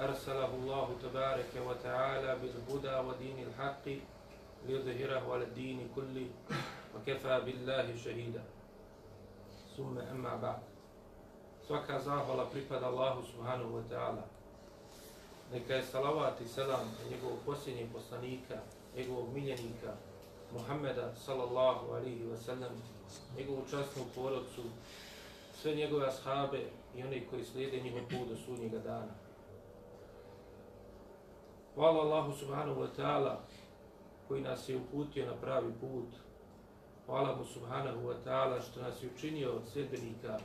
أرسله الله تبارك وتعالى بالهدى ودين الحق ليظهره على الدين كله وكفى بالله شهيدا ثم أما بعد Svaka zahvala pripada Allahu subhanahu wa ta'ala. Neka je salavat i selam na njegovog posljednjeg poslanika, njegovog miljenika, Muhammeda sallallahu alihi wa sallam, njegovu častnu porodcu, sve njegove ashabe i oni koji slijede njihov put do sudnjega dana. Hvala Allahu subhanahu wa ta'ala koji nas je uputio na pravi put. Hvala mu subhanahu wa ta'ala što nas je učinio od sljedbenika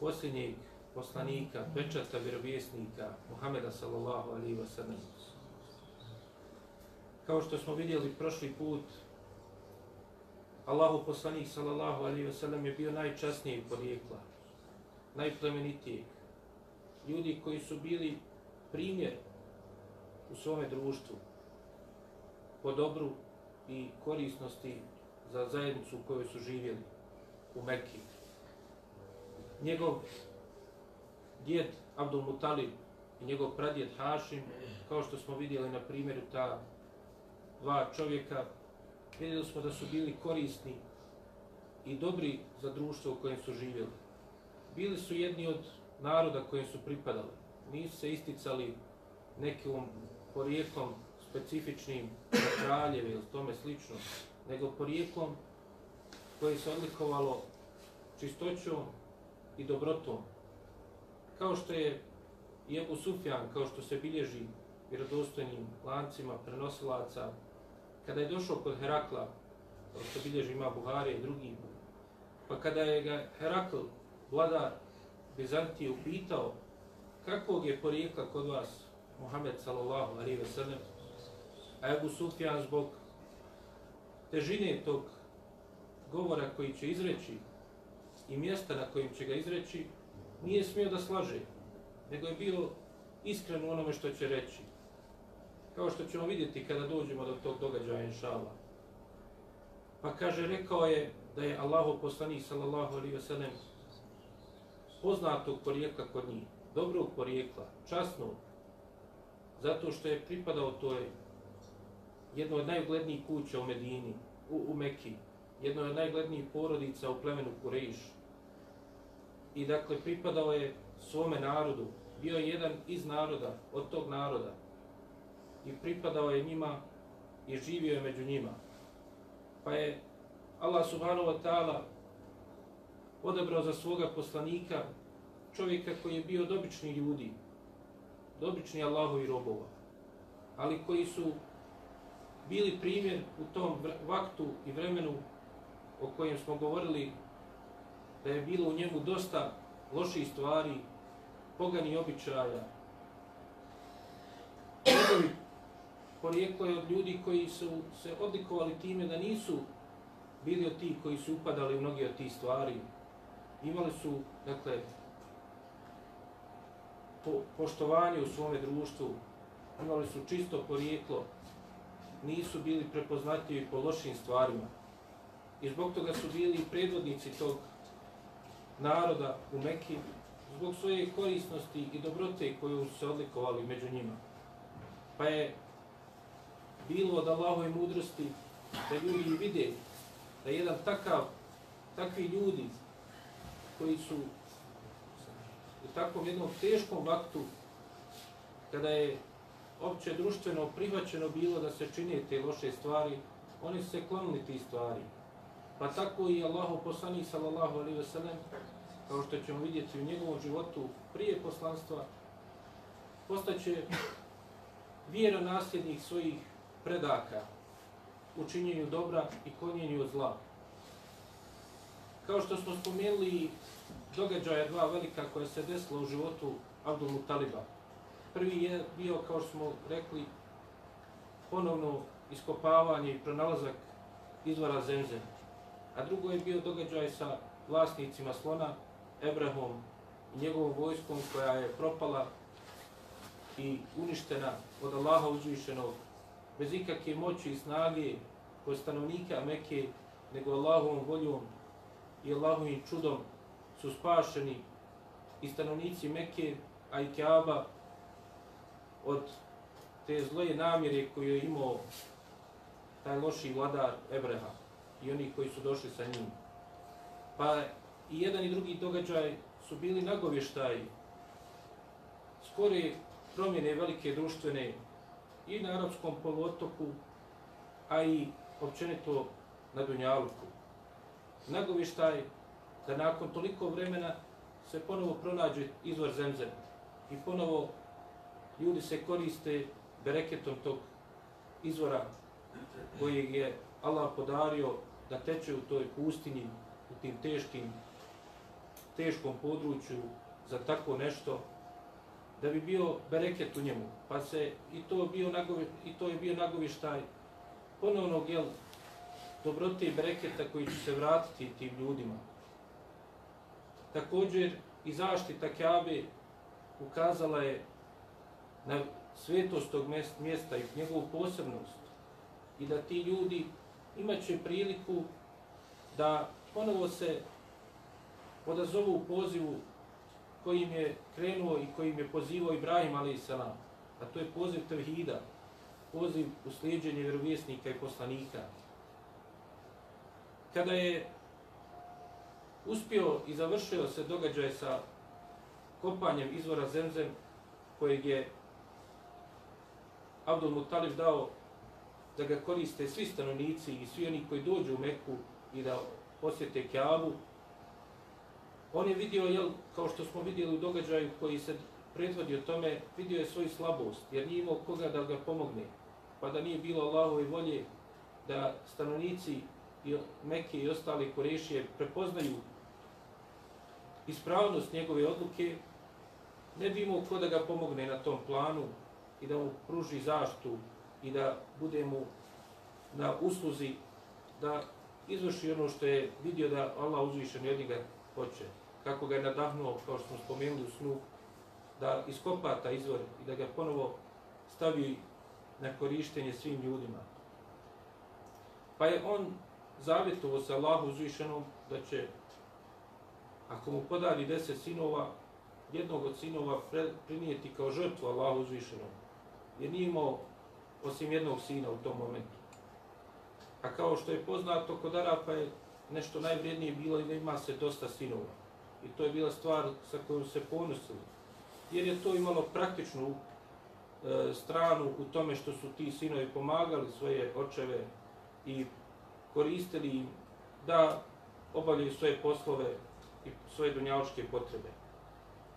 posljednjeg poslanika, pečata vjerovjesnika Muhameda sallallahu alaihi wa sallam. Kao što smo vidjeli prošli put, Allahu poslanik sallallahu alaihi wa sallam je bio najčasnijeg porijekla, najplemenitijeg. Ljudi koji su bili primjer u svome društvu po dobru i korisnosti za zajednicu u kojoj su živjeli u Mekiji njegov djed Abdul Mutalib i njegov pradjed Hašim, kao što smo vidjeli na primjeru ta dva čovjeka, vidjeli smo da su bili korisni i dobri za društvo u kojem su živjeli. Bili su jedni od naroda kojem su pripadali. Nisu se isticali nekom porijekom specifičnim kraljeve ili tome slično, nego porijekom koje se odlikovalo čistoćom i dobrotom. Kao što je i Ebu Sufjan, kao što se bilježi vjerodostojnim lancima prenosilaca, kada je došao kod Herakla, kao što bilježi ima Buhari i drugi, pa kada je ga Herakl, vladar Bizantije, upitao kakvog je porijekla kod vas Muhammed sallallahu alaihi ve sellem, a Ebu Sufjan zbog težine tog govora koji će izreći, i mjesta na kojim će ga izreći, nije smio da slaže, nego je bio iskren u onome što će reći. Kao što ćemo vidjeti kada dođemo do tog događaja, inšala. Pa kaže, rekao je da je Allahu poslanik, sallallahu alaihi ve sellem, poznatog porijekla kod njih, dobrog porijekla, časnog, zato što je pripadao toj jedno od najuglednijih kuća u Medini, u, u Mekiji, jedno od najglednijih porodica u plemenu Kurejišu, i dakle pripadao je svome narodu, bio je jedan iz naroda, od tog naroda. I pripadao je njima i živio je među njima. Pa je Allah subhanahu wa ta'ala odabrao za svoga poslanika čovjeka koji je bio od običnih ljudi, obični Allahovi robova, ali koji su bili primjer u tom vaktu i vremenu o kojem smo govorili da je bilo u njemu dosta loših stvari, pogani običaja. Njegovi porijeklo je od ljudi koji su se odlikovali time da nisu bili od tih koji su upadali u mnogi od tih stvari. Imali su, dakle, po, poštovanje u svome društvu, imali su čisto porijeklo, nisu bili prepoznatljivi po lošim stvarima. I zbog toga su bili predvodnici tog naroda u Mekki zbog svoje korisnosti i dobrote koju su se odlikovali među njima. Pa je bilo od Allahove mudrosti da ljudi vide da jedan takav, takvi ljudi koji su u takvom jednom teškom vaktu kada je opće društveno prihvaćeno bilo da se čine te loše stvari, oni su se klonili ti stvari. Pa tako i Allahu poslanik sallallahu alejhi ve sellem kao što ćemo vidjeti u njegovom životu prije poslanstva postaće vjera nasljednih svojih predaka u činjenju dobra i konjenju zla. Kao što smo spomenuli događaja dva velika koja se desila u životu Abdul Mutaliba. Prvi je bio, kao što smo rekli, ponovno iskopavanje i pronalazak izvora Zemzem. A drugo je bio događaj sa vlasnicima slona, Ebrahom i njegovom vojskom koja je propala i uništena od Allaha uzvišenog bez ikakve moći i snage kod stanovnika Mekke, nego Allahovom voljom i Allahovim čudom su spašeni i stanovnici Mekke, a i Kaaba od te zloje namjere koju je imao taj loši vladar Ebreha i oni koji su došli sa njim. Pa i jedan i drugi događaj su bili nagovještaji skore promjene velike društvene i na arapskom poluotoku, a i općenito na Dunjaluku. Nagovještaj da nakon toliko vremena se ponovo pronađe izvor zemzem i ponovo ljudi se koriste bereketom tog izvora kojeg je Allah podario da teče u toj pustinji, u tim teškim, teškom području za tako nešto, da bi bio bereket u njemu. Pa se i to, bio nagovi, i to je bio nagovištaj ponovnog jel, dobrote i bereketa koji će se vratiti tim ljudima. Također i zaštita Kjabe ukazala je na svetost tog mjesta i njegovu posebnost i da ti ljudi imaće priliku da ponovo se odazovu u pozivu kojim je krenuo i kojim je pozivao Ibrahim a.s. A to je poziv Tevhida, poziv u slijedženje vjerovjesnika i poslanika. Kada je uspio i završio se događaj sa kopanjem izvora Zemzem, kojeg je Abdul Muttalib dao da ga koriste svi stanovnici i svi oni koji dođu u Meku i da posjete Kjavu. on je vidio, jel, kao što smo vidjeli u događaju koji se pretvodio tome, vidio je svoju slabost, jer nije imao koga da ga pomogne. Pa da nije bilo Allahove volje da stanovnici i Mekke i ostali Kurešije prepoznaju ispravnost njegove odluke, ne bi imao ko da ga pomogne na tom planu i da mu pruži zaštu i da bude mu na usluzi da izvrši ono što je vidio da Allah uzvišen od njega hoće. Kako ga je nadahnuo, kao što smo spomenuli u snu, da iskopa ta izvor i da ga ponovo stavi na korištenje svim ljudima. Pa je on zavjetovo sa Allahu uzvišenom da će, ako mu podari deset sinova, jednog od sinova prinijeti kao žrtvu Allahu uzvišenom. Jer nije imao osim jednog sina u tom momentu. A kao što je poznato, kod Arapa je nešto najvrijednije bilo i da ima se dosta sinova. I to je bila stvar sa kojom se ponosili. Jer je to imalo praktičnu e, stranu u tome što su ti sinovi pomagali svoje očeve i koristili im da obavljaju svoje poslove i svoje dunjaločke potrebe.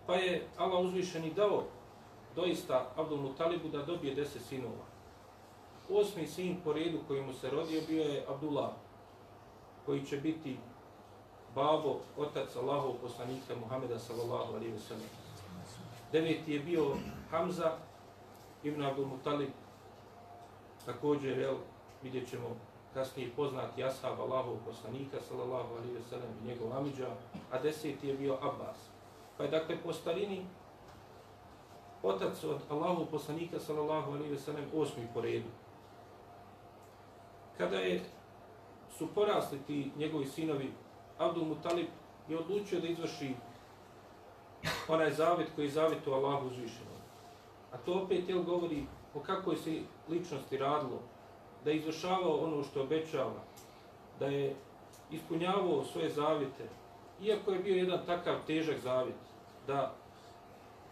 Pa je Allah uzvišeni dao doista Abdul Mutalibu da dobije deset sinova osmi sin po redu koji mu se rodio bio je Abdullah, koji će biti babo, otac Allahov poslanika Muhameda sallallahu alaihi wa sallam. Deveti je bio Hamza ibn Abdul Mutalib, također, jel, vidjet ćemo kasnije poznati ashab Allahov poslanika sallallahu alaihi wa sallam i njegov amidža, a deseti je bio Abbas. Pa je dakle po starini otac od Allahov poslanika sallallahu alaihi wa sallam osmi po redu kada je su porasli ti njegovi sinovi, Abdul Mutalib je odlučio da izvrši onaj zavet koji je zavet u Allahu uzvišeno. A to opet jel govori o kakvoj se ličnosti radilo, da je izvršavao ono što obećava, da je ispunjavao svoje zavite, iako je bio jedan takav težak zavet, da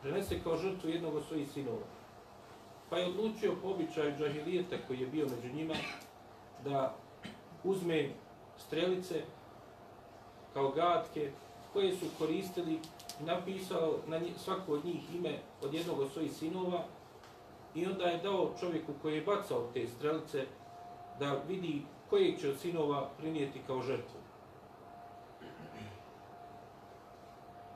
prenese kao žrtvu jednog od svojih sinova. Pa je odlučio po običaju džahilijeta koji je bio među njima, da uzme strelice kao gatke koje su koristili i napisao na svako od njih ime od jednog od svojih sinova i onda je dao čovjeku koji je bacao te strelice da vidi kojeg će od sinova prinijeti kao žrtvu.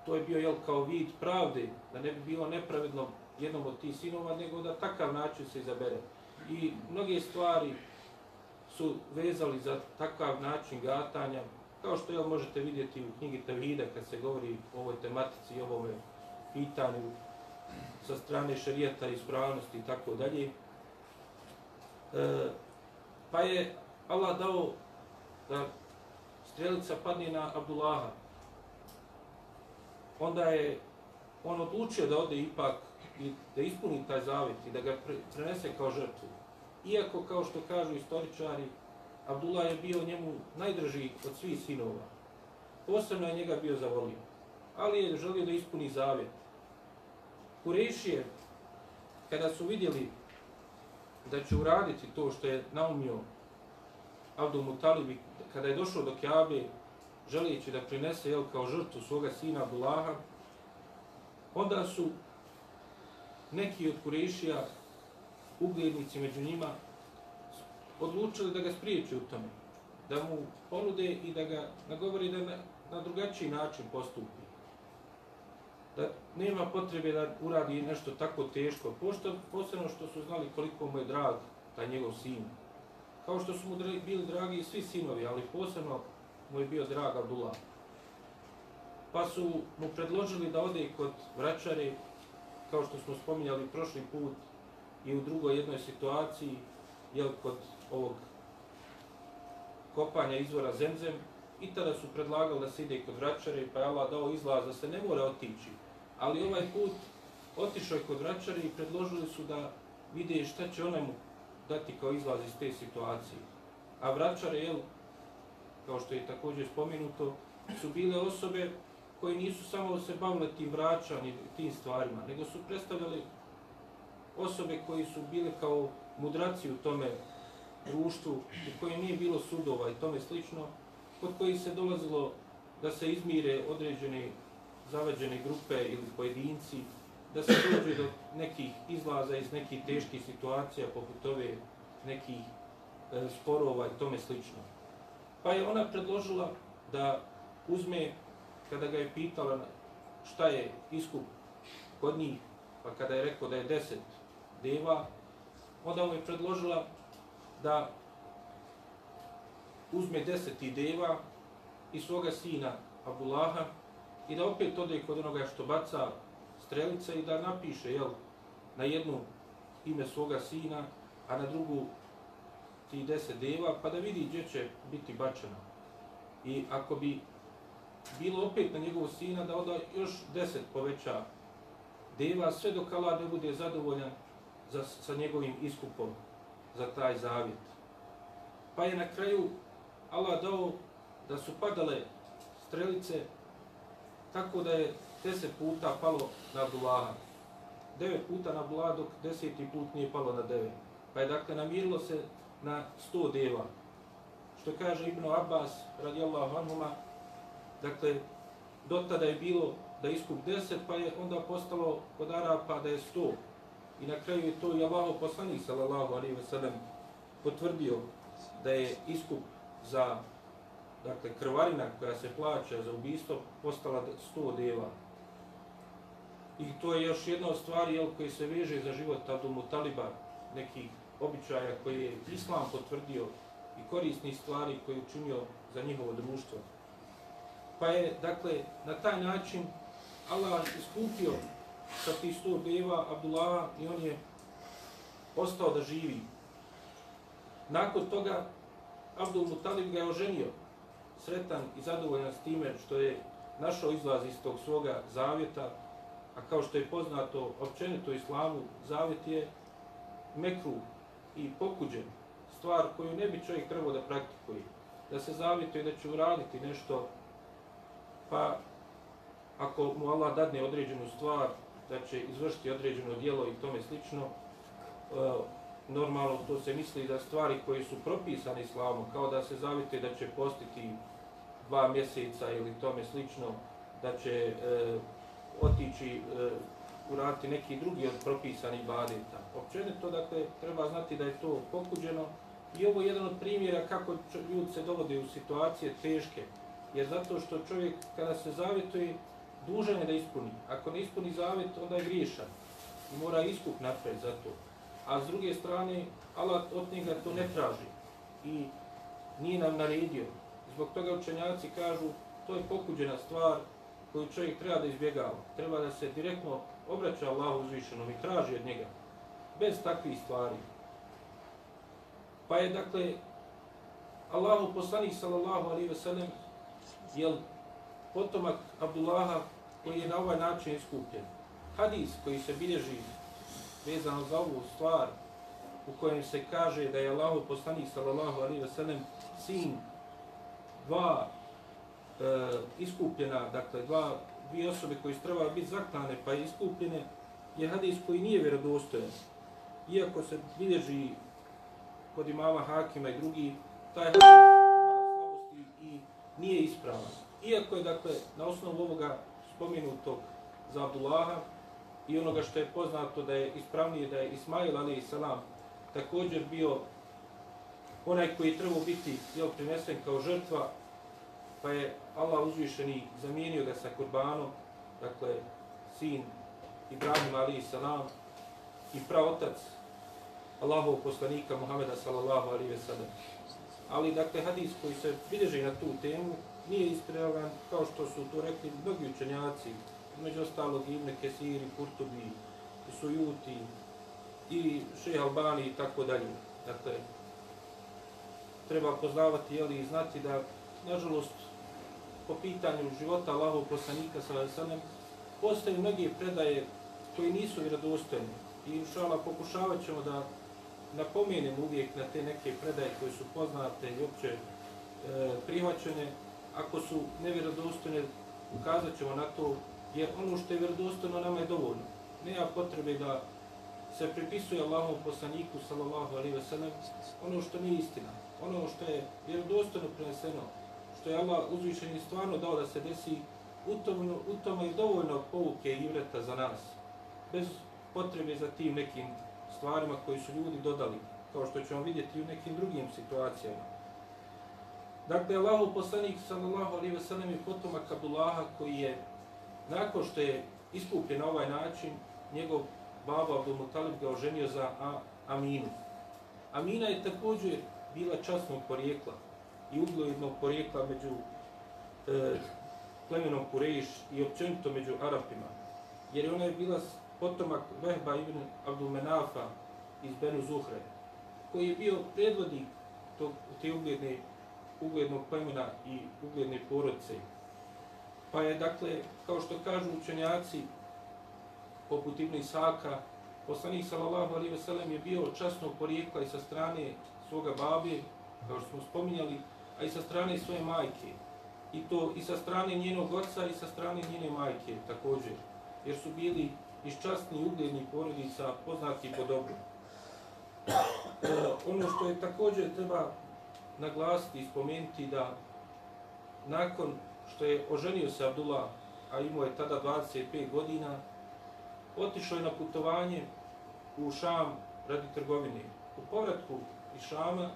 To je bio jel, kao vid pravde, da ne bi bilo nepravedno jednom od tih sinova, nego da takav način se izabere. I mnoge stvari su vezali za takav način gatanja, kao što jel možete vidjeti u knjigi Tevhida kad se govori o ovoj tematici i ovome pitanju sa strane šarijeta, ispravnosti i tako dalje. E, pa je Allah dao da strelica padne na Abdullaha. Onda je on odlučio da ode ipak i da ispuni taj zavet i da ga prenese kao žrtvu. Iako, kao što kažu istoričari, Abdullah je bio njemu najdrži od svih sinova. Posebno je njega bio zavolio. Ali je želio da ispuni zavet. Kurešije, kada su vidjeli da će uraditi to što je naumio Abdul Mutalibi, kada je došao do Kjabe, želijeći da prinese jel, kao žrtvu svoga sina Abdullaha, onda su neki od Kurešija, uglednici među njima, odlučili da ga spriječi u tome, da mu ponude i da ga nagovori da na, na drugačiji način postupi. Da nema potrebe da uradi nešto tako teško, pošto, posebno što su znali koliko mu je drag taj njegov sin. Kao što su mu bili dragi svi sinovi, ali posebno mu je bio drag Abdullah. Pa su mu predložili da ode kod vraćare, kao što smo spominjali prošli put, i u drugoj jednoj situaciji, jel, kod ovog kopanja izvora Zemzem, i tada su predlagali da se ide kod vraćare, pa je Allah dao izlaz da se ne mora otići. Ali ovaj put otišao je kod vraćare i predložili su da vide šta će onemu mu dati kao izlaz iz te situacije. A vraćare, jel, kao što je također spomenuto, su bile osobe koji nisu samo se bavile tim vraćan i tim stvarima, nego su predstavljali osobe koji su bile kao mudraci u tome društvu, u kojem nije bilo sudova i tome slično, kod koji se dolazilo da se izmire određene zavađene grupe ili pojedinci, da se dođe do nekih izlaza iz nekih teških situacija, poput ove nekih e, sporova i tome slično. Pa je ona predložila da uzme, kada ga je pitala šta je iskup kod njih, pa kada je rekao da je deset deva, onda mu je predložila da uzme deseti deva i svoga sina Abdullaha i da opet ode kod onoga što baca strelice i da napiše jel, na jednu ime svoga sina, a na drugu ti deset deva, pa da vidi gdje će biti bačeno. I ako bi bilo opet na njegovu sina, da onda još deset poveća deva, sve dok Allah ne bude zadovoljan za, sa njegovim iskupom za taj zavjet. Pa je na kraju Allah dao da su padale strelice tako da je deset puta palo na Abdullaha. Devet puta na Abdullaha dok deseti put nije palo na devet. Pa je dakle namirilo se na sto deva. Što kaže Ibn Abbas radijallahu anhuma, dakle, do tada je bilo da iskup deset, pa je onda postalo kod Arapa da je sto. I na kraju je to i Allaho poslanik sallallahu alaihi wa sallam potvrdio da je iskup za dakle, krvarina koja se plaća za ubistvo postala 100 deva. I to je još jedna od stvari jel, koji se veže za život Abdul Taliba, nekih običaja koje je Islam potvrdio i korisni stvari koje je učinio za njihovo društvo. Pa je, dakle, na taj način Allah iskupio sa tih 100 deva Abdullah i on je ostao da živi. Nakon toga Abdul Mutalib ga je oženio, sretan i zadovoljan s time što je našao izlaz iz tog svoga zavjeta, a kao što je poznato općenito islamu, zavjet je mekru i pokuđen, stvar koju ne bi čovjek trebao da praktikuje, da se zavjetuje da će uraditi nešto, pa ako mu Allah dadne određenu stvar, da će izvršiti određeno dijelo i tome slično, e, normalno to se misli da stvari koje su propisane islamom, kao da se zavite da će postiti dva mjeseca ili tome slično, da će e, otići e, uraditi neki drugi od propisanih badeta. Općenito, dakle, treba znati da je to pokuđeno i ovo je jedan od primjera kako ljudi se dovode u situacije teške. Jer zato što čovjek kada se zavjetuje, dužan je da ispuni. Ako ne ispuni zavet, onda je griješan. I mora iskup napraviti za to. A s druge strane, Allah od njega to ne traži. i nije nam naredio. Zbog toga učenjaci kažu to je pokuđena stvar koju čovjek treba da izbjegava. Treba da se direktno obraća Allahu uzvišenom i traži od njega. Bez takvih stvari. Pa je dakle Allahu poslanik sallallahu alaihi ve sellem jel potomak Abdullaha koji je na ovaj način iskupljen. Hadis koji se bilježi vezano za ovu stvar u kojem se kaže da je Allahu poslanik sallallahu alaihi ve sellem sin dva e, iskupljena, dakle dva dvije osobe koji su trebali biti zaklane pa iskupljene, je hadis koji nije vjerodostojan. Iako se bilježi kod imama Hakima i drugi, taj hadis ima slabosti i nije ispravan. Iako je, dakle, na osnovu ovoga spomenutog za Abdullaha i onoga što je poznato da je ispravnije da je Ismail ali salam također bio onaj koji je trebao biti jel, prinesen kao žrtva, pa je Allah uzvišeni zamijenio ga sa kurbanom, dakle, sin Ibrahim ali salam i praotac Allahov poslanika Muhameda sallallahu alaihi ve sellem. Ali, dakle, hadis koji se bilježi na tu temu nije ispravan, kao što su to rekli mnogi učenjaci, među ostalog Ibn Kesiri, Kurtubi, Sujuti i Šeha Albani i tako dalje. Dakle, treba poznavati jeli, i znati da, nažalost, po pitanju života Allahov poslanika sa alaihi postoje mnoge predaje koje nisu vjerodostojne. I inšala pokušavat ćemo da napomenem uvijek na te neke predaje koje su poznate i opće e, prihvaćene. Ako su nevjerodostojne, ukazat ćemo na to, jer ono što je vjerodostojno nama je dovoljno. Nema potrebe da se pripisuje Allahom poslaniku, sallallahu alaihi wasallam ono što nije istina. Ono što je vjerodostojno preneseno, što je Allah uzvišen i stvarno dao da se desi, u tome, u tome je dovoljno pouke i vreta za nas, bez potrebe za tim nekim stvarima koji su ljudi dodali, kao što ćemo vidjeti u nekim drugim situacijama. Dakle, Allahov poslanik sallallahu alejhi ve sellem je potomak Abdullaha koji je nakon što je iskupljen na ovaj način, njegov babo Abdul Mutalib ga oženio za A Aminu. Amina je također bila časnog porijekla i uglednog porijekla među e, plemenom Kurejiš i općenito među Arapima. Jer ona je bila potomak Vehba ibn Abdul Menafa iz Benu Zuhre, koji je bio predvodnik tog, te ugledne, uglednog plemena i ugledne porodice. Pa je, dakle, kao što kažu učenjaci, poput Ibn Isaka, poslanik sallallahu alaihi ve sellem je bio časno porijekla i sa strane svoga babe, kao što smo spominjali, a i sa strane svoje majke. I to i sa strane njenog oca i sa strane njene majke također. Jer su bili iz častni i ugledni porodica poznati po dobru. E, ono što je također treba naglasiti i spomenuti da nakon što je oženio se Abdullah, a imao je tada 25 godina, otišao je na putovanje u Šam radi trgovine. U povratku iz Šama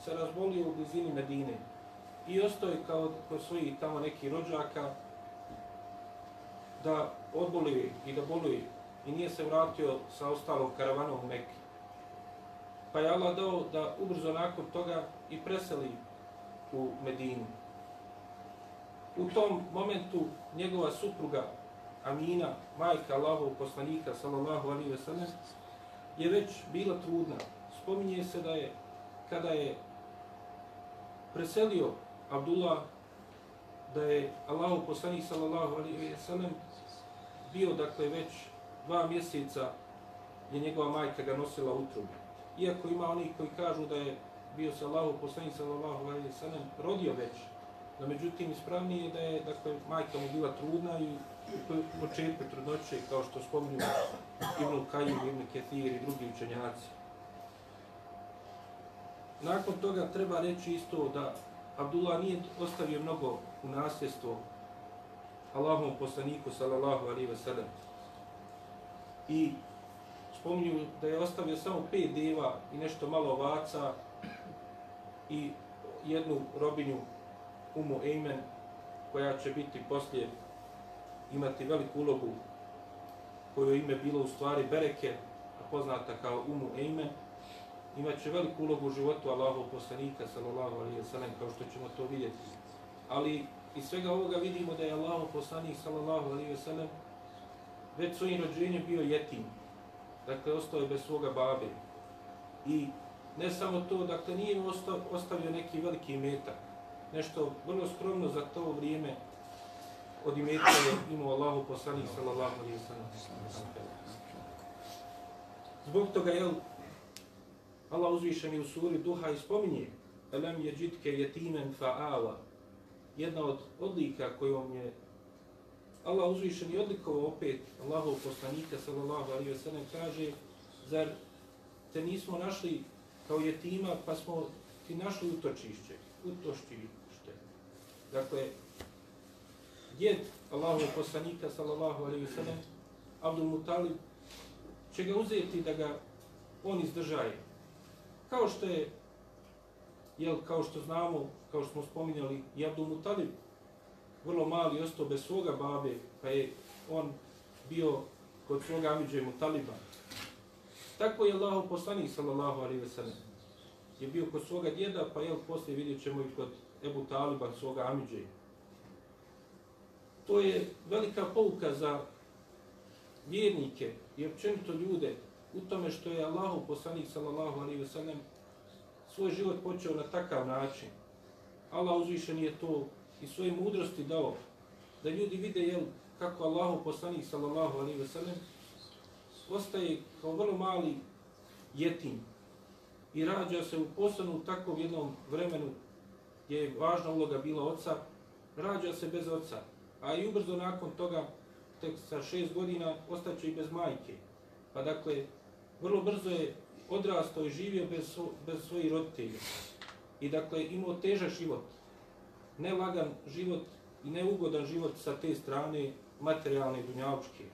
se razbolio u blizini Medine i ostao je kao kod svojih tamo nekih rođaka da odboluje i da boluje i nije se vratio sa ostalom karavanom u Mekke. Pa je Allah dao da ubrzo nakon toga i preseli u Medinu. U tom momentu njegova supruga Amina, majka Allahov poslanika, sallallahu alaihi ve sellem, je već bila trudna. Spominje se da je, kada je preselio Abdullah, da je Allahov poslanik, sallallahu alaihi ve sellem, bio, dakle, već dva mjeseca je njegova majka ga nosila u trubu. Iako ima oni koji kažu da je bio se Allahov poslanik, sallallahu alaihi ve sellem, rodio već, Da međutim, ispravnije je da je dakle, majka mu bila trudna i početku trudnoće, kao što spominju Ibn Kajim, Ibn Ketir i drugi učenjaci. Nakon toga treba reći isto da Abdullah nije ostavio mnogo u nasljedstvo Allahovom poslaniku, sallallahu alaihi ve sellem. I spominju da je ostavio samo pet deva i nešto malo ovaca i jednu robinju Umu Ejmen, koja će biti poslije imati veliku ulogu koju ime bilo u stvari Bereke, poznata kao Umu Eime, imat će veliku ulogu u životu Allahov poslanika, sallallahu alaihi wa sallam, kao što ćemo to vidjeti. Ali iz svega ovoga vidimo da je Allahov poslanik, sallallahu alaihi wa sallam, već svojim rođenjem bio jetim. Dakle, ostao je bez svoga babe. I ne samo to, dakle, nije ostavio neki veliki metak. Nešto vrlo skromno za to vrijeme od imetka je imao Allahu poslanik, sallallahu alaihi wa sallam. Zbog toga, jel, Allah uzvišeni u suri Duha i spominje Elem je džitke jetimen fa'ala. Jedna od odlika kojom je Allah uzvišeni odlikovao opet Allahov poslanika sallallahu alaihi wa sallam kaže zar te nismo našli kao jetima pa smo ti našli utočište utočište. Dakle, djed Allahov poslanika sallallahu alaihi ve sallam Abdul Mutalib će ga uzeti da ga on izdržaje. Kao što je, jel, kao što znamo, kao što smo spominjali, i Abdul Mutalib, vrlo mali, ostao bez svoga babe, pa je on bio kod svoga Amidže Mutaliba. Tako je Allahov poslanik, sallallahu alaihi ve sellem, je bio kod svoga djeda, pa jel, poslije vidjet ćemo i kod Ebu Taliba, svoga Amidžeja. To je velika pouka za vjernike i općenito ljude u tome što je Allahu poslanik sallallahu alaihi ve sellem svoj život počeo na takav način. Allah uzvišen je to i svoje mudrosti dao da ljudi vide jel, kako Allahu poslanik sallallahu alaihi ve sellem ostaje kao vrlo mali jetim i rađa se u posebnom takvom jednom vremenu gdje je važna uloga bila oca, rađa se bez oca, a i ubrzo nakon toga, tek sa šest godina, ostaću i bez majke. Pa dakle, vrlo brzo je odrastao i živio bez, bez svojih roditelja. I dakle, imao težak život, nelagan život i neugodan život sa te strane materijalne dunjavčke.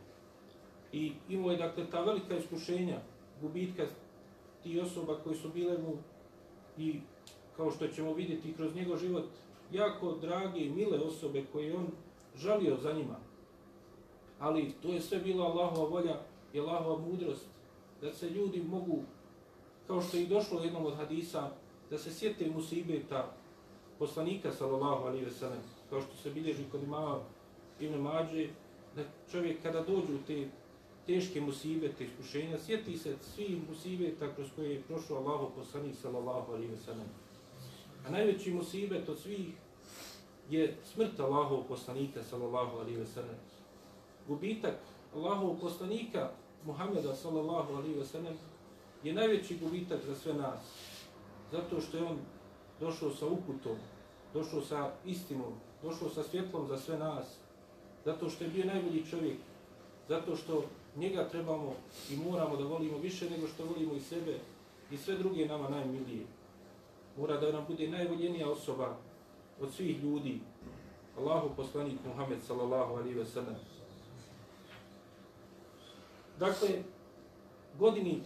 I imao je dakle ta velika iskušenja, gubitka ti osoba koji su bile mu i kao što ćemo vidjeti kroz njegov život, jako drage i mile osobe koje on žalio za njima. Ali to je sve bila Allahova volja i Allahova mudrost da se ljudi mogu, kao što je i došlo u jednom od hadisa, da se sjete musibeta poslanika, sallallahu alaihi ve sellem, kao što se bilježi kod imama Ibn Mađe, da čovjek kada dođu te teške musibete, iskušenja, sjeti se svi musibeta kroz koje je prošao Allaho poslanik, sallallahu alaihi ve sellem. A najveći musibet od svih je smrt Allahov poslanika, sallallahu alaihi ve sellem. Gubitak Allahov poslanika, Muhammeda sallallahu alaihi ve sellem, je najveći gubitak za sve nas. Zato što je on došao sa uputom, došao sa istinom, došao sa svjetlom za sve nas. Zato što je bio najbolji čovjek. Zato što njega trebamo i moramo da volimo više nego što volimo i sebe i sve druge nama najmilije. Mora da nam bude najvoljenija osoba od svih ljudi. Allahu poslanik Muhammed sallallahu alaihi ve sellem. Dakle, godini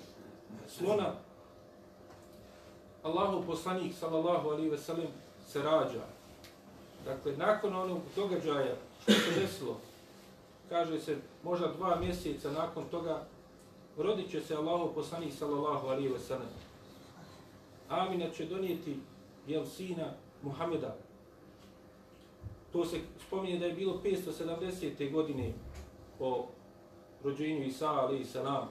slona Allahu poslanik sallallahu alaihi ve sellem se rađa. Dakle, nakon onog događaja što se desilo, kaže se možda dva mjeseca nakon toga, rodit će se Allahu poslanik sallallahu alaihi ve sellem. Amina će donijeti jel sina Muhameda. To se spominje da je bilo 570. godine po rođenju Isa ali i salam.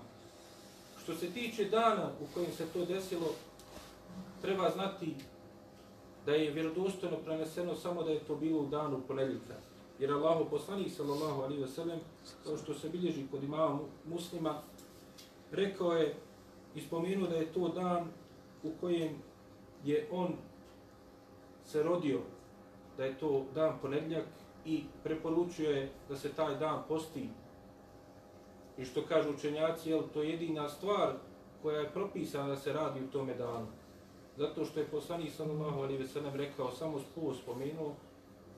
Što se tiče dana u kojem se to desilo, treba znati da je vjerodostojno preneseno samo da je to bilo u danu ponedjeljka. Jer Allahu poslanik sallallahu alejhi ve sellem, kao što se bilježi kod imama muslima, rekao je i spomenuo da je to dan u kojem je on se rodio, da je to dan ponedljak i preporučuje da se taj dan posti I što kažu učenjaci, jel, to je jedina stvar koja je propisana da se radi u tome danu. Zato što je poslanik sallallahu alejhi ve sellem rekao samo spu spomenuo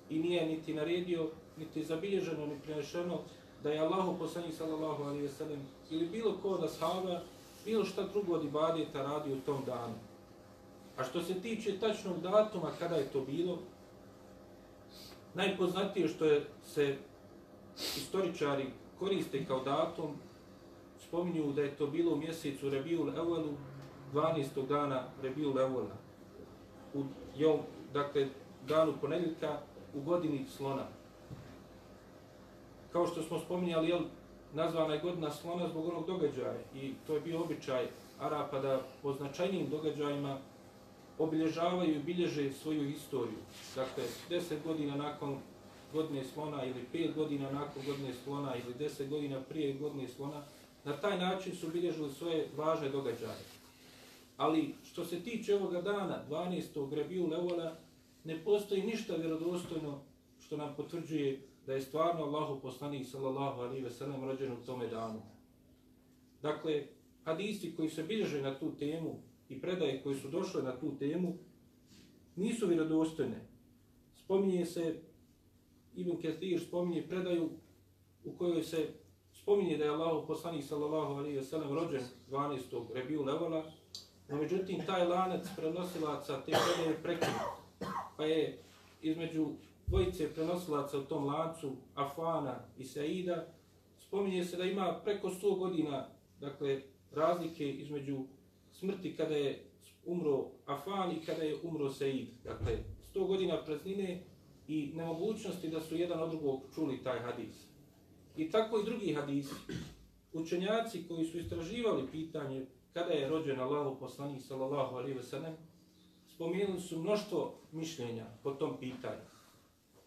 i nije niti naredio, niti zabilježeno, ni prenešeno da je Allahu poslanik sallallahu alejhi ve sellem ili bilo ko od ashaba bilo šta drugo od ibadeta radi u tom danu. A što se tiče tačnog datuma kada je to bilo, najpoznatije što je se istoričari koriste kao datum, spominju da je to bilo u mjesecu Rebiul Evalu 12. dana Rebiul Levola. U jom, dakle, danu ponedjeljka u godini slona. Kao što smo spominjali, jel, nazvana je godina slona zbog onog događaja i to je bio običaj Arapa da po značajnijim događajima obilježavaju i bilježe svoju istoriju. Dakle, deset godina nakon godine slona ili pet godina nakon godine slona ili deset godina prije godine slona, na taj način su bilježili svoje važne događaje. Ali što se tiče ovoga dana, 12. Rebiju Levola, ne postoji ništa vjerodostojno što nam potvrđuje da je stvarno Allahu poslanik sallallahu alaihi ve sellem rođen u tome danu. Dakle, hadisi koji se bilježe na tu temu i predaje koji su došle na tu temu nisu vjerodostojne. Spominje se, Ibn Kathir spominje predaju u kojoj se spominje da je Allah poslanik sallallahu alaihi ve sellem rođen 12. Rebiju Levola, no međutim taj lanac prenosilaca te predaje prekinut. Pa je između dvojice prenosilaca u tom lancu, Afana i Saida, spominje se da ima preko 100 godina dakle, razlike između smrti kada je umro Afan i kada je umro Said. Dakle, 100 godina praznine i nemogućnosti da su jedan od drugog čuli taj hadis. I tako i drugi hadisi. Učenjaci koji su istraživali pitanje kada je rođen Allahu poslanik sallallahu alejhi ve sellem, spomenuli su mnoštvo mišljenja po tom pitanju.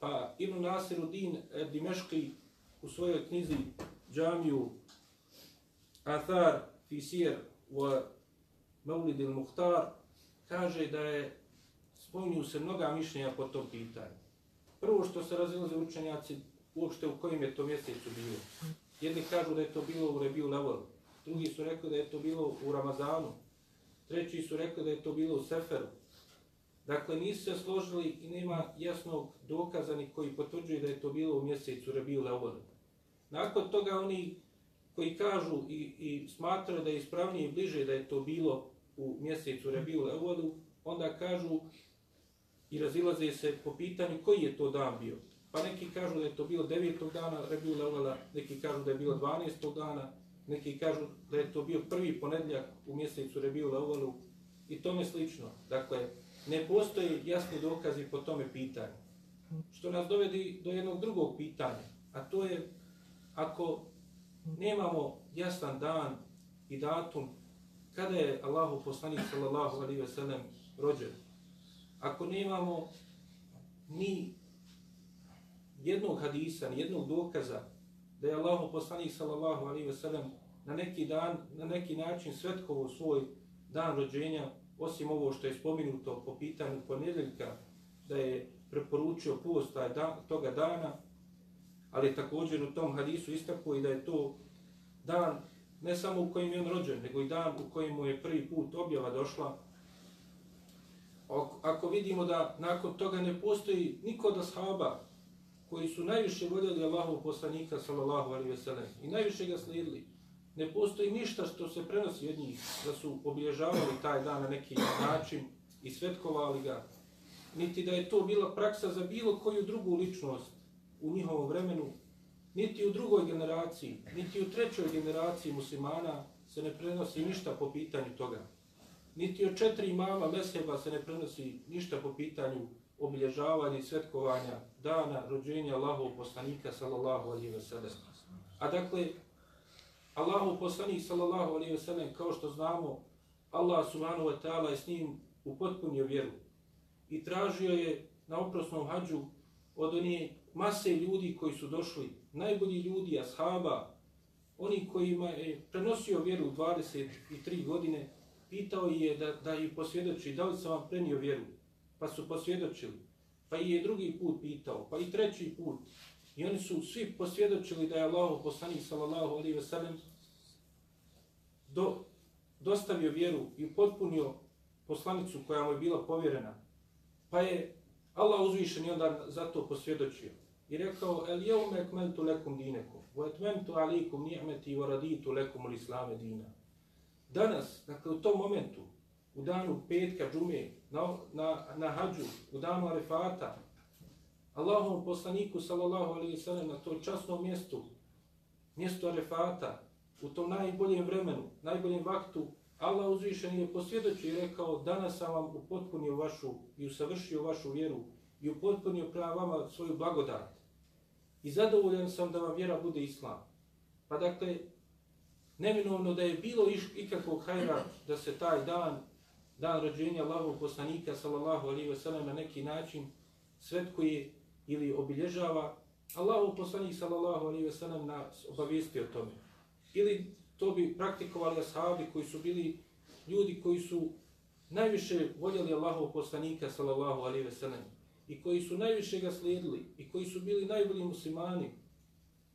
Pa Ibn Nasiruddin Dimeški u svojoj knjizi Džamiju Athar Fisir wa Maulid il-Muhtar kaže da je spominju se mnoga mišljenja po tom pitanju. Prvo što se razilaze učenjaci uopšte u kojim je to mjesecu bilo. Jedni kažu da je to bilo u Rebiju Levolu, drugi su rekli da je to bilo u Ramazanu, treći su rekli da je to bilo u Seferu. Dakle, nisu se složili i nema jasnog dokaza ni koji potvrđuje da je to bilo u mjesecu Rebiju Levolu. Nakon toga oni koji kažu i, i smatraju da je ispravnije i bliže da je to bilo u mjesecu Rebiju Levodu, onda kažu i razilaze se po pitanju koji je to dan bio. Pa neki kažu da je to bilo 9. dana Rebiju Levoda, neki kažu da je bilo 12. dana, neki kažu da je to bio prvi ponedljak u mjesecu Rebiju Levodu i tome slično. Dakle, ne postoji jasni dokazi po tome pitanju. Što nas dovedi do jednog drugog pitanja, a to je ako nemamo jasan dan i datum kada je Allahu poslanik sallallahu alaihi ve sellem rođen, ako nemamo ni jednog hadisa, ni jednog dokaza da je Allahu poslanik sallallahu alaihi ve sellem na neki dan, na neki način svetkovo svoj dan rođenja, osim ovo što je spominuto po pitanju ponedjeljka, da je preporučio post taj dan, toga dana, ali također u tom hadisu istaklo i da je to dan ne samo u kojim je on rođen, nego i dan u kojem mu je prvi put objava došla. Ako vidimo da nakon toga ne postoji niko od ashaba koji su najviše voljeli Allahov poslanika sallallahu alaihi ve sellem i najviše ga slijedili. Ne postoji ništa što se prenosi od njih da su obilježavali taj dan na neki način i svetkovali ga. Niti da je to bila praksa za bilo koju drugu ličnost u njihovom vremenu, niti u drugoj generaciji, niti u trećoj generaciji muslimana se ne prenosi ništa po pitanju toga. Niti od četiri imama meseba se ne prenosi ništa po pitanju obilježavanja i svetkovanja dana rođenja Allahov poslanika sallallahu alaihi ve sellem. A dakle, Allahov poslanik sallallahu alaihi ve sellem, kao što znamo, Allah subhanahu wa ta'ala je s njim upotpunio vjeru i tražio je na oprosnom hađu od onih mase ljudi koji su došli, najbolji ljudi, ashaba, oni kojima je prenosio vjeru 23 godine, pitao je da, da ih posvjedoči, da li sam vam prenio vjeru pa su posvjedočili. Pa i je drugi put pitao, pa i treći put. I oni su svi posvjedočili da je Allah poslanik sallallahu alaihi ve sellem do, dostavio vjeru i potpunio poslanicu koja mu je bila povjerena. Pa je Allah uzvišen i onda zato posvjedočio. I rekao, el jeume ekmeltu lekum dinekom, u etmentu alikum ni'meti u raditu lekum l'islame dina. Danas, dakle u tom momentu, u danu petka džume, na, na, na hađu, u danu arefata, Allahom poslaniku, sallallahu alaihi sallam, na to časnom mjestu, mjestu arefata, u tom najboljem vremenu, najboljem vaktu, Allah uzvišen je posvjedočio i rekao danas sam vam upotpunio vašu i usavršio vašu vjeru i upotpunio prema vama svoju blagodat. I zadovoljan sam da vam vjera bude islam. Pa dakle, neminovno da je bilo iš, ikakvog hajra da se taj dan, dan rođenja Allahov poslanika, sallallahu alaihi wasallam, na neki način svetkuje ili obilježava, Allahov poslanik, sallallahu alaihi wasallam, nas obavijesti o tome. Ili to bi praktikovali ashabi koji su bili ljudi koji su najviše voljeli Allahov poslanika, sallallahu alaihi wasallam, i koji su najviše ga slijedili i koji su bili najbolji muslimani,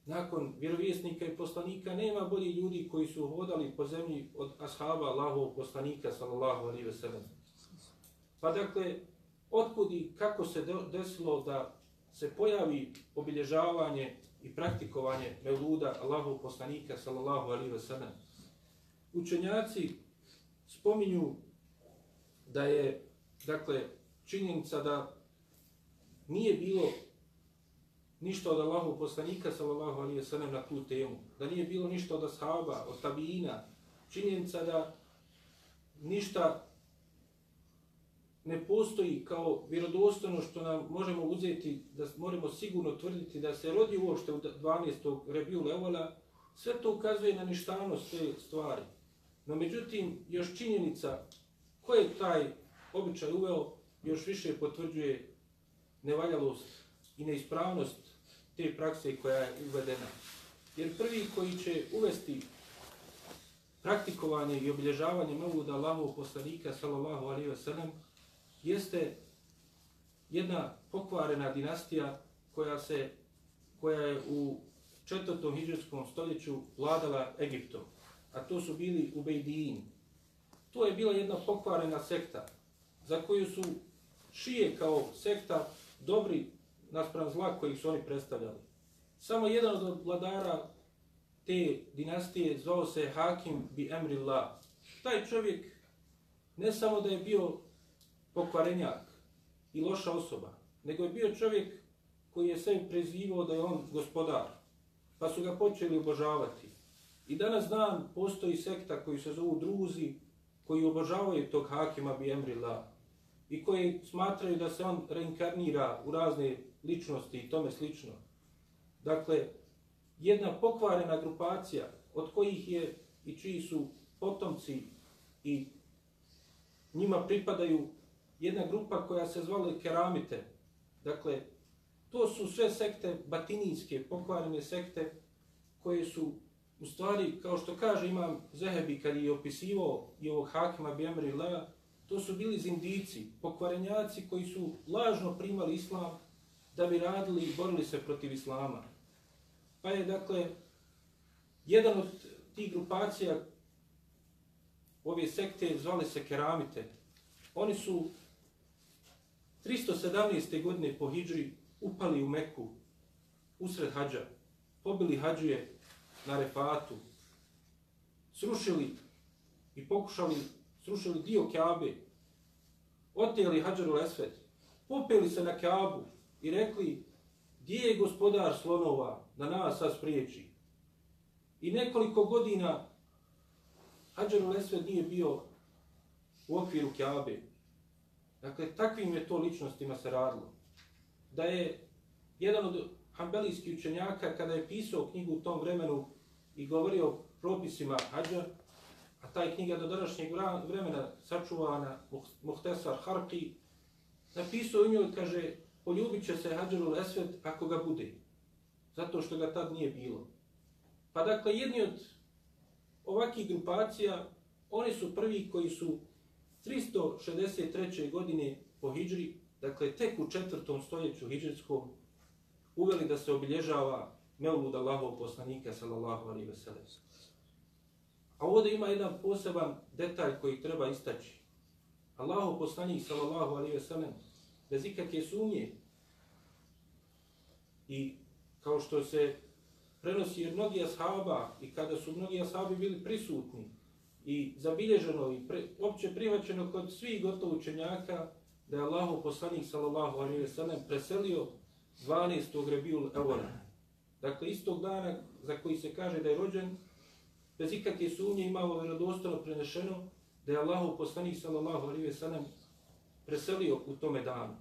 nakon vjerovjesnika i poslanika nema bolji ljudi koji su hodali po zemlji od ashaba Allahov poslanika sallallahu alaihi ve sellem. Pa dakle, otkud i kako se desilo da se pojavi obilježavanje i praktikovanje mevluda Allahov poslanika sallallahu alaihi ve sellem. Učenjaci spominju da je dakle činjenica da nije bilo ništa od Allahu poslanika sallallahu alaihi wa sallam na tu temu. Da nije bilo ništa od ashaba, od tabiina. Činjenica da ništa ne postoji kao vjerodostojno što nam možemo uzeti, da možemo sigurno tvrditi da se rodi uopšte u 12. rebiju levola, sve to ukazuje na ništavnost te stvari. No međutim, još činjenica ko je taj običaj uveo, još više potvrđuje nevaljalost i neispravnost te prakse koja je uvedena. Jer prvi koji će uvesti praktikovanje i obilježavanje Mevluda Allahov poslanika sallallahu alaihi ve sellem jeste jedna pokvarena dinastija koja se koja je u četvrtom hijđarskom stoljeću vladala Egiptom. A to su bili Ubejdijin. To je bila jedna pokvarena sekta za koju su šije kao sekta dobri naspram zla kojih su oni predstavljali. Samo jedan od vladara te dinastije zvao se Hakim bi Emrillah. Taj čovjek ne samo da je bio pokvarenjak i loša osoba, nego je bio čovjek koji je sve prezivao da je on gospodar. Pa su ga počeli obožavati. I danas dan postoji sekta koji se zovu druzi, koji obožavaju tog Hakima bi Emrillah i koji smatraju da se on reinkarnira u razne ličnosti i tome slično. Dakle, jedna pokvarena grupacija od kojih je i čiji su potomci i njima pripadaju jedna grupa koja se zvala keramite. Dakle, to su sve sekte batinijske, pokvarene sekte koje su u stvari, kao što kaže imam Zehebi kad je opisivao i ovog Hakima Bjemri Lea, to su bili zindici, pokvarenjaci koji su lažno primali islam da bi radili i borili se protiv islama. Pa je, dakle, jedan od tih grupacija ove sekte zvali se keramite. Oni su 317. godine po Hidži upali u Meku usred hađa, pobili hađuje na refatu, srušili i pokušali, srušili dio Kaabe, oteli hađaru lesvet, popeli se na Kaabu, i rekli, gdje je gospodar slonova da nas sad spriječi? I nekoliko godina Hadžar Lesved nije bio u okviru Kjabe. Dakle, takvim je to ličnostima se radilo. Da je jedan od hambelijskih učenjaka, kada je pisao knjigu u tom vremenu i govorio o propisima Hadžar, a taj knjiga do današnjeg vremena sačuvana Muhtesar Harki, napisao u njoj, kaže, poljubit će se Hadžarul Esved ako ga bude. Zato što ga tad nije bilo. Pa dakle, jedni od ovakih grupacija, oni su prvi koji su 363. godine po Hidžri, dakle tek u četvrtom stoljeću Hidžrskom, uveli da se obilježava Mevlud Allahov poslanika, sallallahu alaihi ve sellem. A ovdje ima jedan poseban detalj koji treba istaći. Allahov poslanik, sallallahu alaihi ve sellem, bez ikakve sumnje. I kao što se prenosi jer mnogi ashaba i kada su mnogi ashabi bili prisutni i zabilježeno i pre, opće prihvaćeno kod svih gotovo učenjaka da je Allahu poslanik sallallahu alejhi ve sellem preselio 12. Rebiul Evora. Dakle istog dana za koji se kaže da je rođen bez ikakve sumnje imao vjerodostojno prenešeno da je Allahu poslanik sallallahu alejhi ve sellem preselio u tome danu.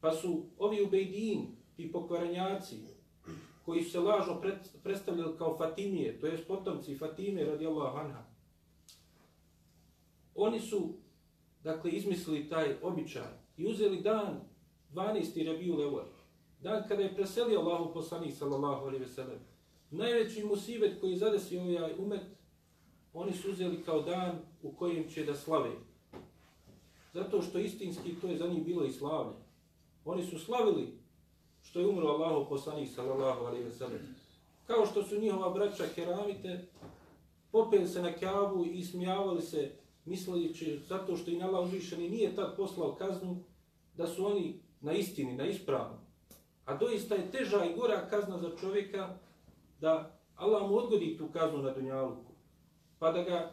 Pa su ovi ubejdin, ti pokvarenjaci, koji su se lažno predstavljali kao Fatimije, to je potomci Fatime radijallahu anha, oni su, dakle, izmislili taj običaj i uzeli dan 12. Rabiul Levor, dan kada je preselio Allahu poslanik sallallahu alejhi ve sellem. Najveći musibet koji zadesio ovaj umet, oni su uzeli kao dan u kojem će da slave. Zato što istinski to je za njih bilo i slavlje. Oni su slavili što je umro Allahu poslanik sallallahu alejhi ve sellem. Kao što su njihova braća keramite popeli se na Kjavu i smijavali se misleći zato što i Allah uzvišeni nije tad poslao kaznu da su oni na istini, na ispravnom. A doista je teža i gora kazna za čovjeka da Allah mu odgodi tu kaznu na dunjaluku. Pa da ga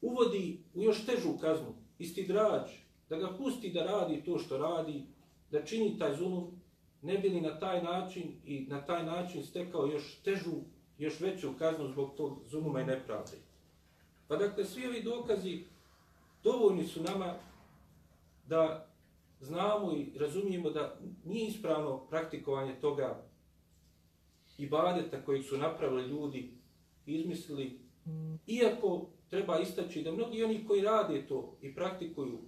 uvodi u još težu kaznu, isti drađ, da ga pusti da radi to što radi, da čini taj zulum, ne bili na taj način i na taj način stekao još težu, još veću kaznu zbog tog zuluma i nepravde. Pa dakle, svi ovi dokazi dovoljni su nama da znamo i razumijemo da nije ispravno praktikovanje toga ibadeta kojeg su napravili ljudi, izmislili, iako treba istaći da mnogi oni koji rade to i praktikuju,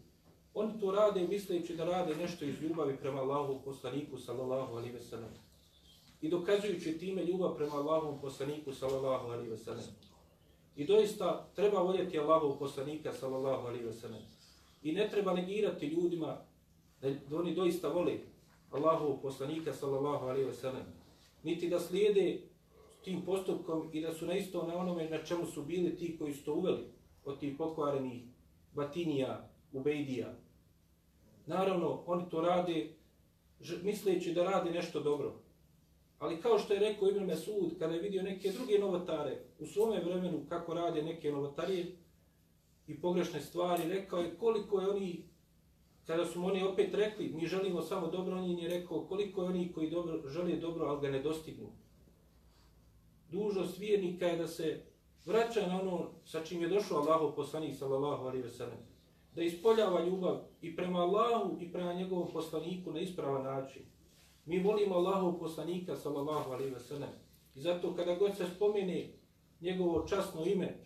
oni to rade misleći da rade nešto iz ljubavi prema Allahu poslaniku sallallahu alaihi ve sellem. I dokazujući time ljubav prema Allahu poslaniku sallallahu alaihi ve sellem. I doista treba voljeti Allahov poslanika sallallahu alaihi ve sellem. I ne treba negirati ljudima da oni doista vole Allahov poslanika sallallahu alaihi ve sellem. Niti da slijede tim postupkom i da su na isto na onome na čemu su bili ti koji su to uveli od tih pokvarenih batinija, ubejdija. Naravno, oni to rade misleći da rade nešto dobro. Ali kao što je rekao Ibn Mesud, kada je vidio neke druge novotare u svome vremenu kako rade neke novotarije i pogrešne stvari, rekao je koliko je oni, kada su oni opet rekli, mi želimo samo dobro, on je rekao koliko je oni koji dobro, žele dobro, ali ga ne dostignu. Dužnost vjernika je da se vraća na ono sa čim je došao Allahu poslanik sallallahu alaihi ve sellem. Da ispoljava ljubav i prema Allahu i prema njegovom poslaniku na ispravan način. Mi volimo Allahov poslanika, sallallahu alaihi ve sellem. I zato kada god se spomene njegovo časno ime,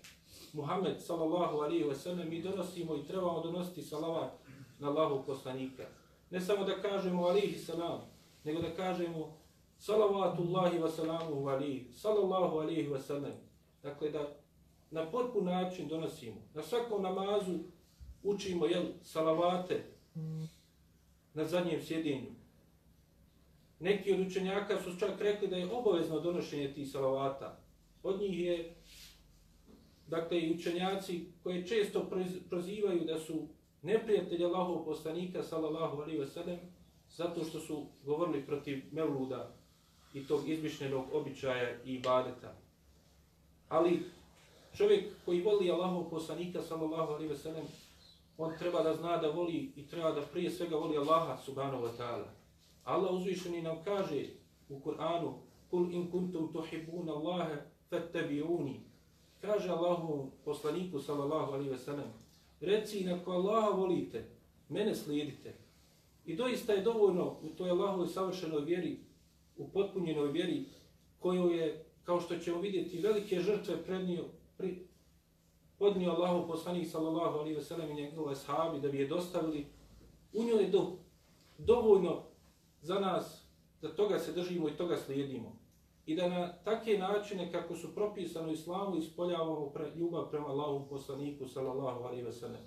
Muhammed, sallallahu alaihi ve sellem, mi donosimo i trebamo donositi salavat na Allahu poslanika. Ne samo da kažemo alihi salam, nego da kažemo salavatullahi wa salamu alaihi, sallallahu alaihi wa sallam. Dakle, da na potpun način donosimo. Na svakom namazu učimo jel, salavate na zadnjem sjedinju. Neki od učenjaka su čak rekli da je obavezno donošenje tih salavata. Od njih je, dakle, i učenjaci koji često prozivaju da su neprijatelji Allahov poslanika, sallallahu alaihi ve sellem zato što su govorili protiv Mevluda i tog izmišljenog običaja i ibadeta. Ali čovjek koji voli Allahov poslanika, sallallahu alaihi ve sellem on treba da zna da voli i treba da prije svega voli Allaha, subhanahu wa ta'ala. Allah uzvišeni nam kaže u Kur'anu Kul in kuntum tuhibbun Allahe fattabi'uni. Kaže Allahu poslaniku sallallahu alaihi ve sellem Reci i ko Allaha volite, mene slijedite. I doista je dovoljno u toj Allahovoj savršenoj vjeri, u potpunjenoj vjeri, koju je, kao što ćemo vidjeti, velike žrtve prednio, pri, podnio Allahu poslanik sallallahu alaihi ve sellem i njegove sahabi da bi je dostavili, u njoj je do, dovoljno za nas da toga se držimo i toga slijedimo. I da na takve načine kako su propisano islamu ispoljavamo pre, ljubav prema Allahu poslaniku sallallahu alaihi ve sellem.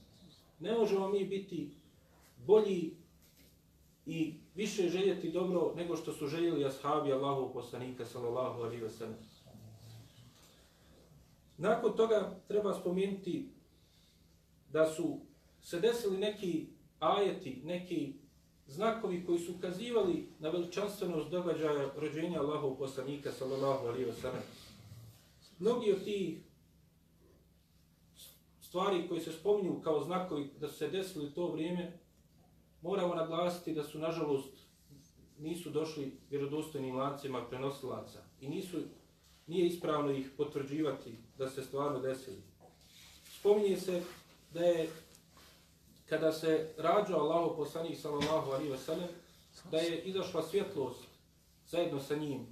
Ne možemo mi biti bolji i više željeti dobro nego što su željeli ashabi Allahu poslanika sallallahu alaihi ve sellem. Nakon toga treba spomenuti da su se desili neki ajeti, neki znakovi koji su ukazivali na veličanstvenost događaja rođenja Allahov poslanika sallallahu alaihi wa sallam. Mnogi od tih stvari koji se spominju kao znakovi da su se desili to vrijeme, moramo naglasiti da su, nažalost, nisu došli vjerodostojnim lancima prenosilaca i nisu nije ispravno ih potvrđivati da se stvarno desili. Spominje se da je kada se rađao Allahu poslanik sallallahu alejhi ve sellem da je izašla svjetlost zajedno sa njim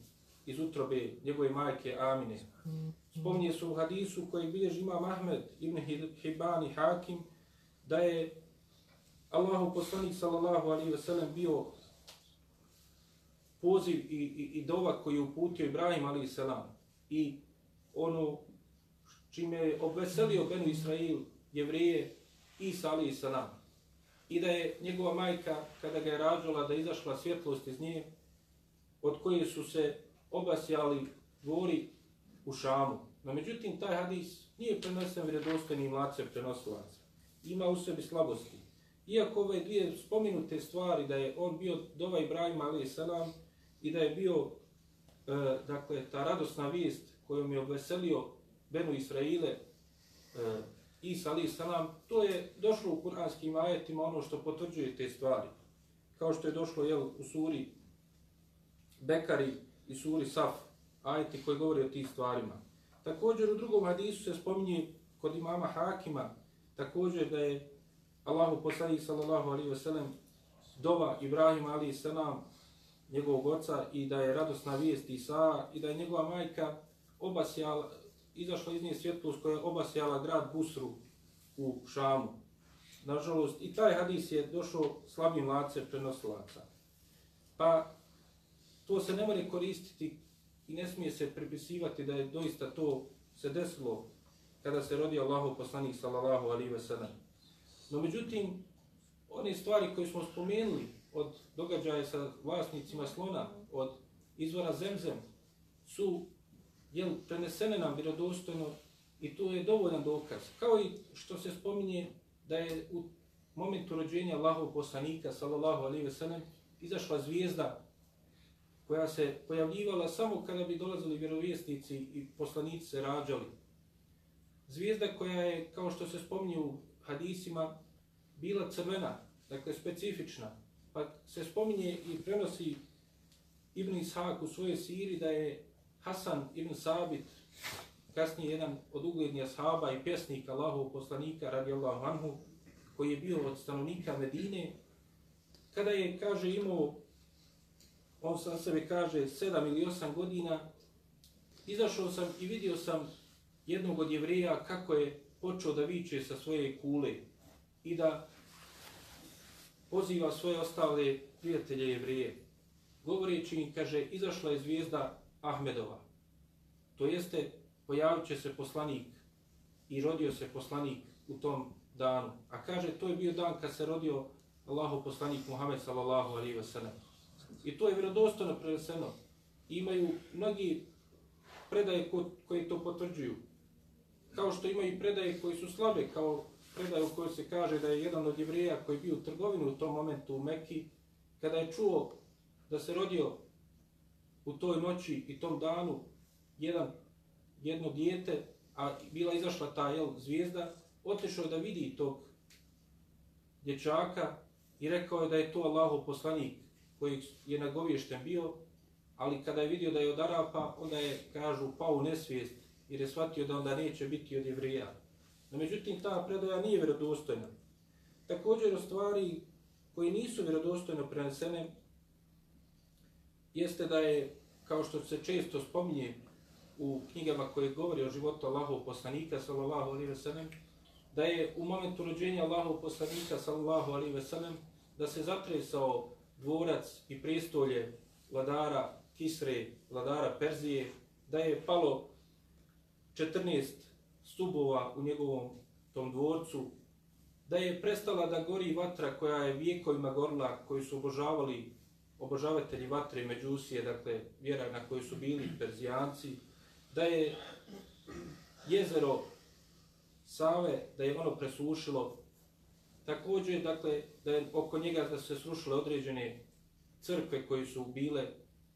iz utrobe njegove majke Amine. Spominje se u hadisu koji bilježi imam Ahmed ibn Hibban i Hakim da je Allahu poslanik sallallahu alejhi ve sellem bio poziv i, i, i dova koji je uputio Ibrahim alaihi selam i ono čime je obveselio Benu Israil, jevreje, Isa ali i salam. I da je njegova majka, kada ga je rađala, da izašla svjetlost iz nje, od koje su se obasjali govori u Šamu. No, međutim, taj hadis nije prenesen vredostojnim lacem prenosilaca. Ima u sebi slabosti. Iako ove dvije spominute stvari, da je on bio dova Ibrahim salam i da je bio, e, dakle, ta radosna vijest kojom je obveselio Benu Israile, e, Isa a.s. to je došlo u kuranskim ajetima ono što potvrđuje te stvari. Kao što je došlo jel, u suri Bekari i suri Saf, ajeti koji govori o tih stvarima. Također u drugom hadisu se spominje kod imama Hakima, također da je Allahu poslanik sallallahu alaihi ve sellem dova Ibrahim alaihi selam njegovog oca i da je radosna vijest Isa i da je njegova majka obasjala, izašla iz nje svjetlost koja je obasjala grad Busru u Šamu. Nažalost, i taj hadis je došao slabim lace prenosilaca. Pa to se ne može koristiti i ne smije se pripisivati da je doista to se desilo kada se rodio Allahu poslanik sallallahu alaihi ve sellem. No međutim, one stvari koje smo spomenuli od događaja sa vlasnicima slona, od izvora zemzem, su jel, prenesene nam vjerodostojno i to je dovoljan dokaz. Kao i što se spominje da je u momentu rođenja Allahov poslanika, sallallahu alaihi ve sellem, izašla zvijezda koja se pojavljivala samo kada bi dolazili vjerovjesnici i poslanici se rađali. Zvijezda koja je, kao što se spominje u hadisima, bila crvena, dakle specifična. Pa se spominje i prenosi Ibn Ishak u svojoj siri da je Hasan ibn Sabit, kasnije jedan od uglednija sahaba i pjesnika Allahov poslanika radijallahu anhu, koji je bio od stanovnika Medine, kada je, kaže, imao, on sam sebe kaže, sedam ili osam godina, izašao sam i vidio sam jednog od jevreja kako je počeo da viče sa svoje kule i da poziva svoje ostale prijatelje jevrije. Govoreći im, kaže, izašla je zvijezda Ahmedova. To jeste, pojavit će se poslanik i rodio se poslanik u tom danu. A kaže, to je bio dan kad se rodio Allahu poslanik Muhammed sallallahu alaihi wa sallam. I to je vjerodostojno preneseno. Imaju mnogi predaje ko, koji to potvrđuju. Kao što imaju predaje koji su slabe, kao predaje u kojoj se kaže da je jedan od jevreja koji bio u trgovini u tom momentu u Mekki, kada je čuo da se rodio u toj noći i tom danu jedan, jedno dijete, a bila izašla ta jel, zvijezda, otišao da vidi tog dječaka i rekao je da je to Allahov poslanik koji je nagovješten bio, ali kada je vidio da je od Arapa, onda je, kažu, pao u nesvijest jer je shvatio da onda neće biti od jevrija. No, međutim, ta predaja nije vjerodostojna. Također, o stvari koji nisu vjerodostojno prenesene, jeste da je, kao što se često spominje u knjigama koje govori o životu Allahov poslanika, sallallahu alaihi ve sellem, da je u momentu rođenja Allahov poslanika, sallallahu alaihi ve sellem, da se zatresao dvorac i prestolje vladara Kisre, vladara Perzije, da je palo 14 stubova u njegovom tom dvorcu, da je prestala da gori vatra koja je vijekovima gorila, koji su obožavali obožavatelji vatre i međusije, dakle vjera na kojoj su bili perzijanci, da je jezero Save, da je ono presušilo, također, dakle, da je oko njega da se srušile određene crkve koji su bile,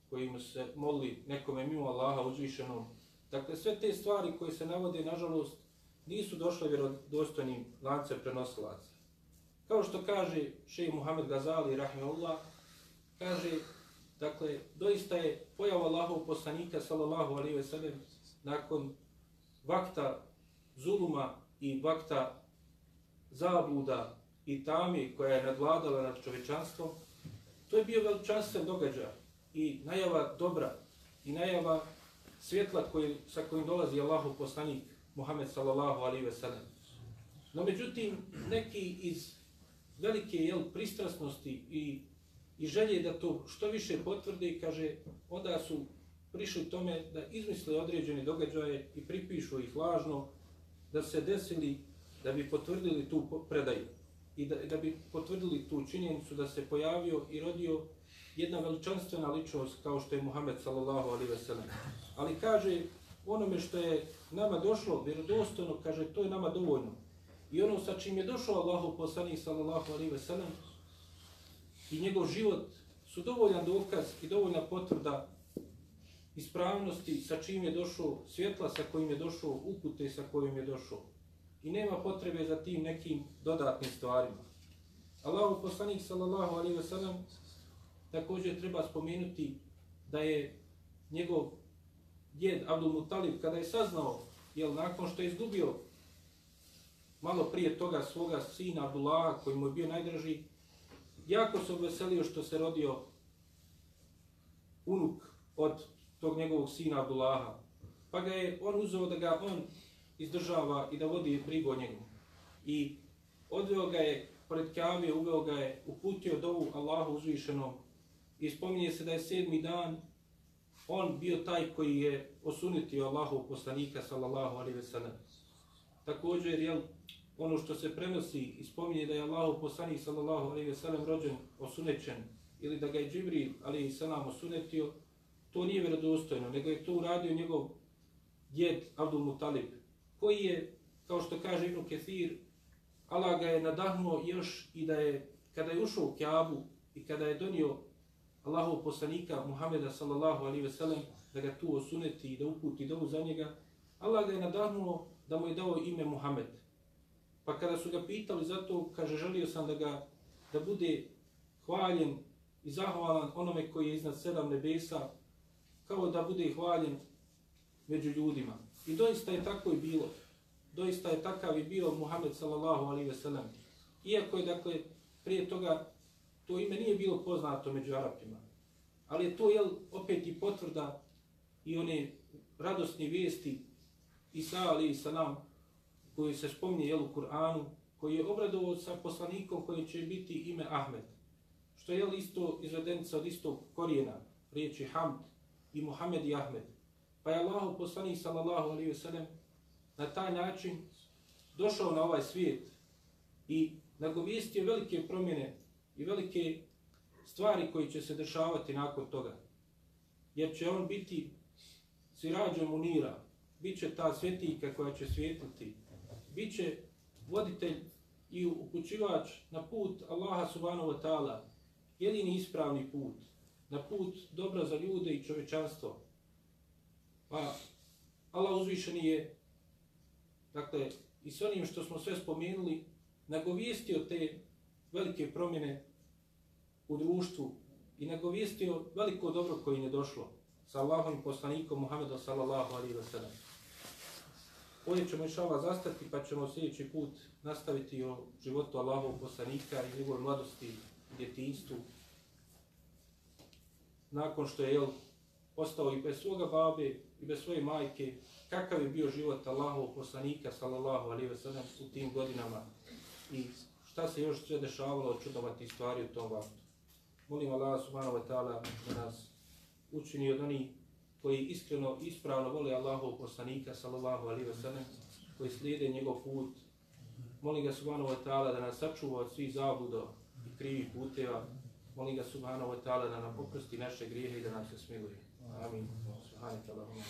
kojim se molili nekome mimo Allaha uzvišenom, Dakle, sve te stvari koje se navode, nažalost, nisu došle vjerodostojnim lance prenosilaca. Kao što kaže šeji Muhammed Gazali, rahimahullah, kaže, dakle, doista je pojava Allahov poslanika, sallallahu alaihi ve sellem, nakon vakta zuluma i vakta zabluda i tami koja je nadvladala nad čovečanstvom, to je bio veličanstven događaj i najava dobra i najava svjetla koji, sa kojim dolazi Allahov poslanik Muhammed sallallahu alaihi ve sellem. No međutim, neki iz velike jel, pristrasnosti i, i želje da to što više potvrde, kaže, onda su prišli tome da izmisle određene događaje i pripišu ih lažno, da se desili da bi potvrdili tu predaju i da, da bi potvrdili tu činjenicu da se pojavio i rodio jedna veličanstvena ličnost kao što je Muhammed sallallahu alaihi ve sellem. Ali kaže, onome što je nama došlo, vjerodostojno, kaže, to je nama dovoljno. I ono sa čim je došao Allahu poslanik sallallahu alaihi ve sellem i njegov život su dovoljan dokaz i dovoljna potvrda ispravnosti sa čim je došao svjetla, sa kojim je došao upute, sa kojim je došao. I nema potrebe za tim nekim dodatnim stvarima. Allahu poslanik sallallahu alaihi ve sellem također treba spomenuti da je njegov djed Abdul Mutalib kada je saznao, jel nakon što je izgubio malo prije toga svoga sina Abdullaha koji mu je bio najdraži, jako se obveselio što se rodio unuk od tog njegovog sina Abdullaha. Pa ga je on uzeo da ga on izdržava i da vodi brigu o njegu. I odveo ga je pored Kjavije, uveo ga je, uputio dovu Allahu uzvišenom. I spominje se da je sedmi dan on bio taj koji je osunitio Allahu poslanika sallallahu alaihi ve sellem. Također, jel, ono što se prenosi i spominje da je Allahu poslanik sallallahu alaihi ve sellem rođen osunećen ili da ga je Džibril alaihi selam osunetio, to nije vjerodostojno, nego je to uradio njegov djed Abdul Mutalib, koji je, kao što kaže Ibn Kethir, Allah ga je nadahnuo još i da je, kada je ušao u Kjabu i kada je donio Allahov poslanika Muhameda sallallahu alaihi ve sellem da ga tu osuneti i da uputi dovu za njega, Allah ga je nadahnuo da mu je dao ime Muhammed. Pa kada su ga pitali za to, kaže, želio sam da ga da bude hvaljen i zahvalan onome koji je iznad sedam nebesa, kao da bude hvaljen među ljudima. I doista je tako i bilo. Doista je takav i bio Muhammed sallallahu alaihi ve sellem. Iako je, dakle, prije toga to ime nije bilo poznato među Arapima. Ali je to, jel, opet i potvrda i one radosne vijesti Isa alaihi salam koji se spominje jel, u Kur'anu, koji je obradovao sa poslanikom koji će biti ime Ahmed. Što je jel, isto izvedenica od istog korijena, riječi Hamd i Muhammed i Ahmed. Pa je Allah poslanik sallallahu alaihi ve sellem na taj način došao na ovaj svijet i nagovijestio velike promjene i velike stvari koji će se dešavati nakon toga. Jer će on biti sirađom unira, bit će ta svjetika koja će svjetliti, bit će voditelj i upućivač na put Allaha subhanahu wa ta'ala, jedini ispravni put, na put dobra za ljude i čovečanstvo. Pa Allah uzvišeni je, dakle, i s onim što smo sve spomenuli, nagovijestio te velike promjene u društvu i nagovijestio veliko dobro koje je došlo sa Allahom i poslanikom Muhammedom sallallahu alaihi wa sallam. Ovdje ćemo iš Allah zastati pa ćemo sljedeći put nastaviti o životu Allahovog poslanika i njegove mladosti i djetinstvu. Nakon što je jel, ostao i bez svoga babe i bez svoje majke, kakav je bio život Allahovog poslanika sallallahu alaihi wa sellem, u tim godinama i šta se još sve dešavalo čudovati stvari u tom vaktu. Molim Allah subhanahu wa ta'ala da nas učini od onih koji iskreno, ispravno vole Allahov poslanika, sallallahu alaihi wa sallam, koji slijede njegov put. Molim ga subhanahu wa ta'ala da nas sačuva od svih zabluda i krivih puteva. Molim ga subhanahu wa ta'ala da nam poprosti naše grijehe i da nas se smiluje. Amin. Subhanahu wa ta'ala.